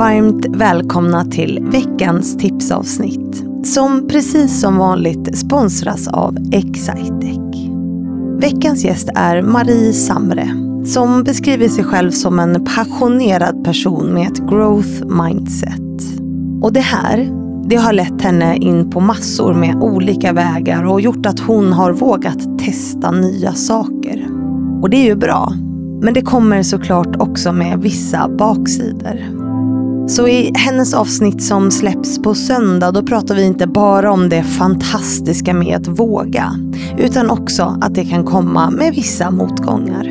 varmt välkomna till veckans tipsavsnitt. Som precis som vanligt sponsras av Excitec. Veckans gäst är Marie Samre som beskriver sig själv som en passionerad person med ett growth mindset. Och det här, det har lett henne in på massor med olika vägar och gjort att hon har vågat testa nya saker. Och det är ju bra. Men det kommer såklart också med vissa baksidor. Så i hennes avsnitt som släpps på söndag då pratar vi inte bara om det fantastiska med att våga. Utan också att det kan komma med vissa motgångar.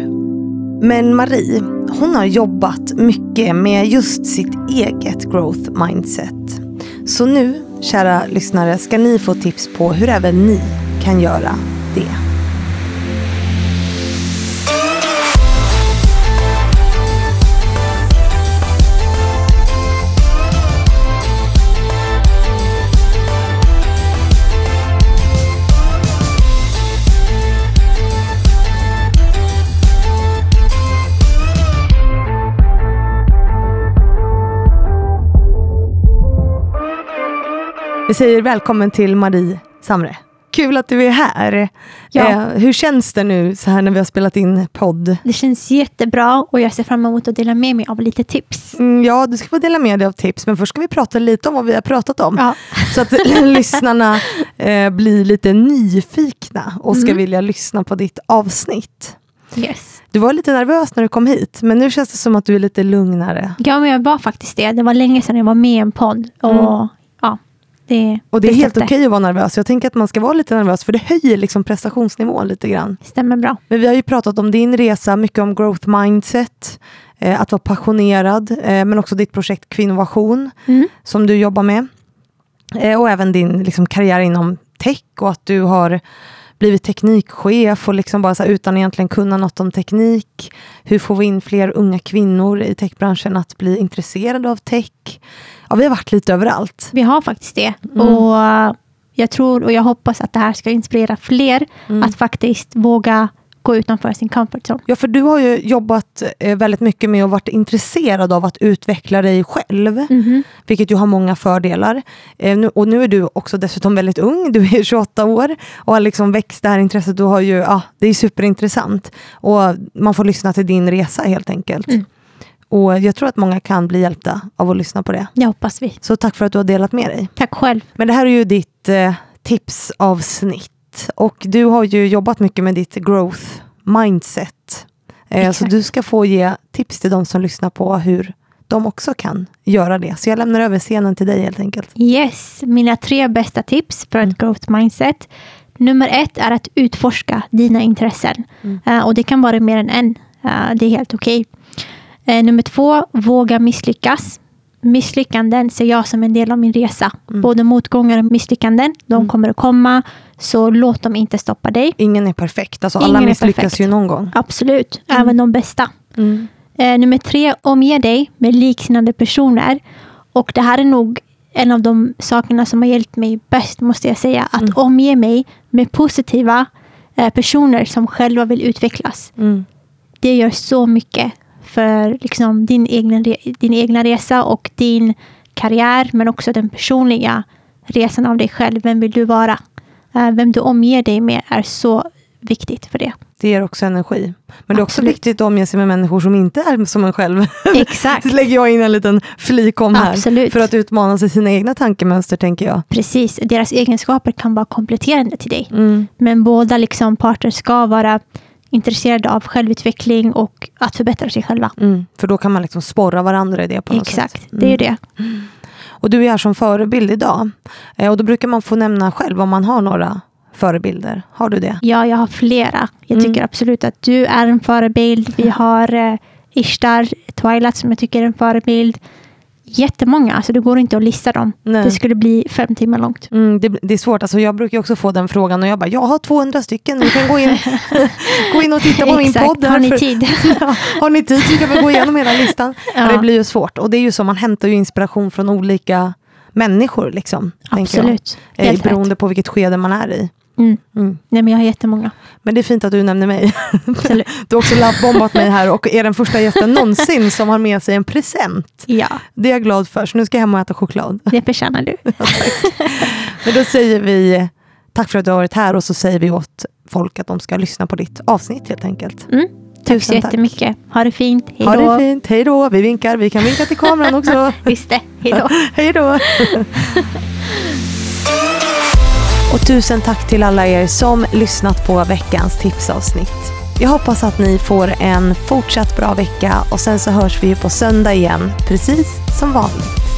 Men Marie, hon har jobbat mycket med just sitt eget growth mindset. Så nu, kära lyssnare, ska ni få tips på hur även ni kan göra det. Vi säger välkommen till Marie Samre. Kul att du är här. Ja. Eh, hur känns det nu så här när vi har spelat in podd? Det känns jättebra och jag ser fram emot att dela med mig av lite tips. Mm, ja, du ska få dela med dig av tips, men först ska vi prata lite om vad vi har pratat om. Ja. Så att lyssnarna eh, blir lite nyfikna och ska mm. vilja lyssna på ditt avsnitt. Yes. Du var lite nervös när du kom hit, men nu känns det som att du är lite lugnare. Ja, men jag var faktiskt det. Det var länge sedan jag var med i en podd. Och mm. Det, och det är helt okej okay att vara nervös. Jag tänker att man ska vara lite nervös, för det höjer liksom prestationsnivån lite grann. Stämmer bra. Men vi har ju pratat om din resa, mycket om growth mindset, eh, att vara passionerad, eh, men också ditt projekt Kvinnovation, mm. som du jobbar med. Eh, och även din liksom, karriär inom tech och att du har blivit teknikchef och liksom bara så här, utan egentligen kunna något om teknik. Hur får vi in fler unga kvinnor i techbranschen att bli intresserade av tech? Ja, vi har varit lite överallt. Vi har faktiskt det. Mm. Och jag tror och jag hoppas att det här ska inspirera fler mm. att faktiskt våga gå utanför sin comfort zone. Ja, för du har ju jobbat eh, väldigt mycket med och varit intresserad av att utveckla dig själv, mm. vilket ju har många fördelar. Eh, och nu är du också dessutom väldigt ung, du är 28 år och har liksom växt det här intresset. Du har ju, ja, det är superintressant och man får lyssna till din resa helt enkelt. Mm. Och Jag tror att många kan bli hjälpta av att lyssna på det. Det hoppas vi. Så tack för att du har delat med dig. Tack själv. Men det här är ju ditt eh, tipsavsnitt. Och du har ju jobbat mycket med ditt growth mindset. Eh, så du ska få ge tips till de som lyssnar på hur de också kan göra det. Så jag lämnar över scenen till dig helt enkelt. Yes, mina tre bästa tips för ett mm. growth mindset. Nummer ett är att utforska dina intressen. Mm. Uh, och det kan vara mer än en. Uh, det är helt okej. Okay. Eh, nummer två, våga misslyckas. Misslyckanden ser jag som en del av min resa. Mm. Både motgångar och misslyckanden. De mm. kommer att komma. Så låt dem inte stoppa dig. Ingen är perfekt. Alltså, alla misslyckas ju någon gång. Absolut. Mm. Även de bästa. Mm. Eh, nummer tre, omge dig med liknande personer. Och det här är nog en av de sakerna som har hjälpt mig bäst, måste jag säga. Att mm. omge mig med positiva eh, personer som själva vill utvecklas. Mm. Det gör så mycket för liksom din, egna, din egna resa och din karriär, men också den personliga resan av dig själv. Vem vill du vara? Eh, vem du omger dig med är så viktigt för det. Det ger också energi. Men det är också viktigt att omge sig med människor som inte är som en själv. Exakt. Så lägger jag in en liten flik om här. Absolut. För att utmana sig sina egna tankemönster, tänker jag. Precis. Deras egenskaper kan vara kompletterande till dig. Mm. Men båda liksom parter ska vara intresserade av självutveckling och att förbättra sig själva. Mm, för då kan man liksom sporra varandra i det på något Exakt, sätt. Mm. det är det. Mm. Och du är här som förebild idag. Eh, och då brukar man få nämna själv om man har några förebilder. Har du det? Ja, jag har flera. Jag mm. tycker absolut att du är en förebild. Vi har eh, Ishtar Twilight som jag tycker är en förebild jättemånga, alltså det går inte att lista dem. Nej. Det skulle bli fem timmar långt. Mm, det, det, är svårt, alltså jag brukar också få den frågan och jag bara, jag har 200 stycken, ni kan gå in, gå in och titta på min podd. Har ni tid? har ni tid så kan vi gå igenom hela listan. Ja. Det blir ju svårt och det är ju så, man hämtar ju inspiration från olika människor. Liksom, Absolut. Jag, eh, beroende på vilket skede man är i. Mm. Mm. Nej, men jag har jättemånga. Men det är fint att du nämner mig. Du har också lovebombat mig här och är den första gästen någonsin som har med sig en present. Ja. Det är jag glad för, så nu ska jag hem och äta choklad. Det förtjänar du. Men då säger vi tack för att du har varit här och så säger vi åt folk att de ska lyssna på ditt avsnitt helt enkelt. Mm. Tack så jättemycket. Ha det fint. Hej då. Ha det fint. Hej då. Vi vinkar. Vi kan vinka till kameran också. Visst det. Hej då. Hej då. Och tusen tack till alla er som lyssnat på veckans tipsavsnitt. Jag hoppas att ni får en fortsatt bra vecka och sen så hörs vi på söndag igen, precis som vanligt.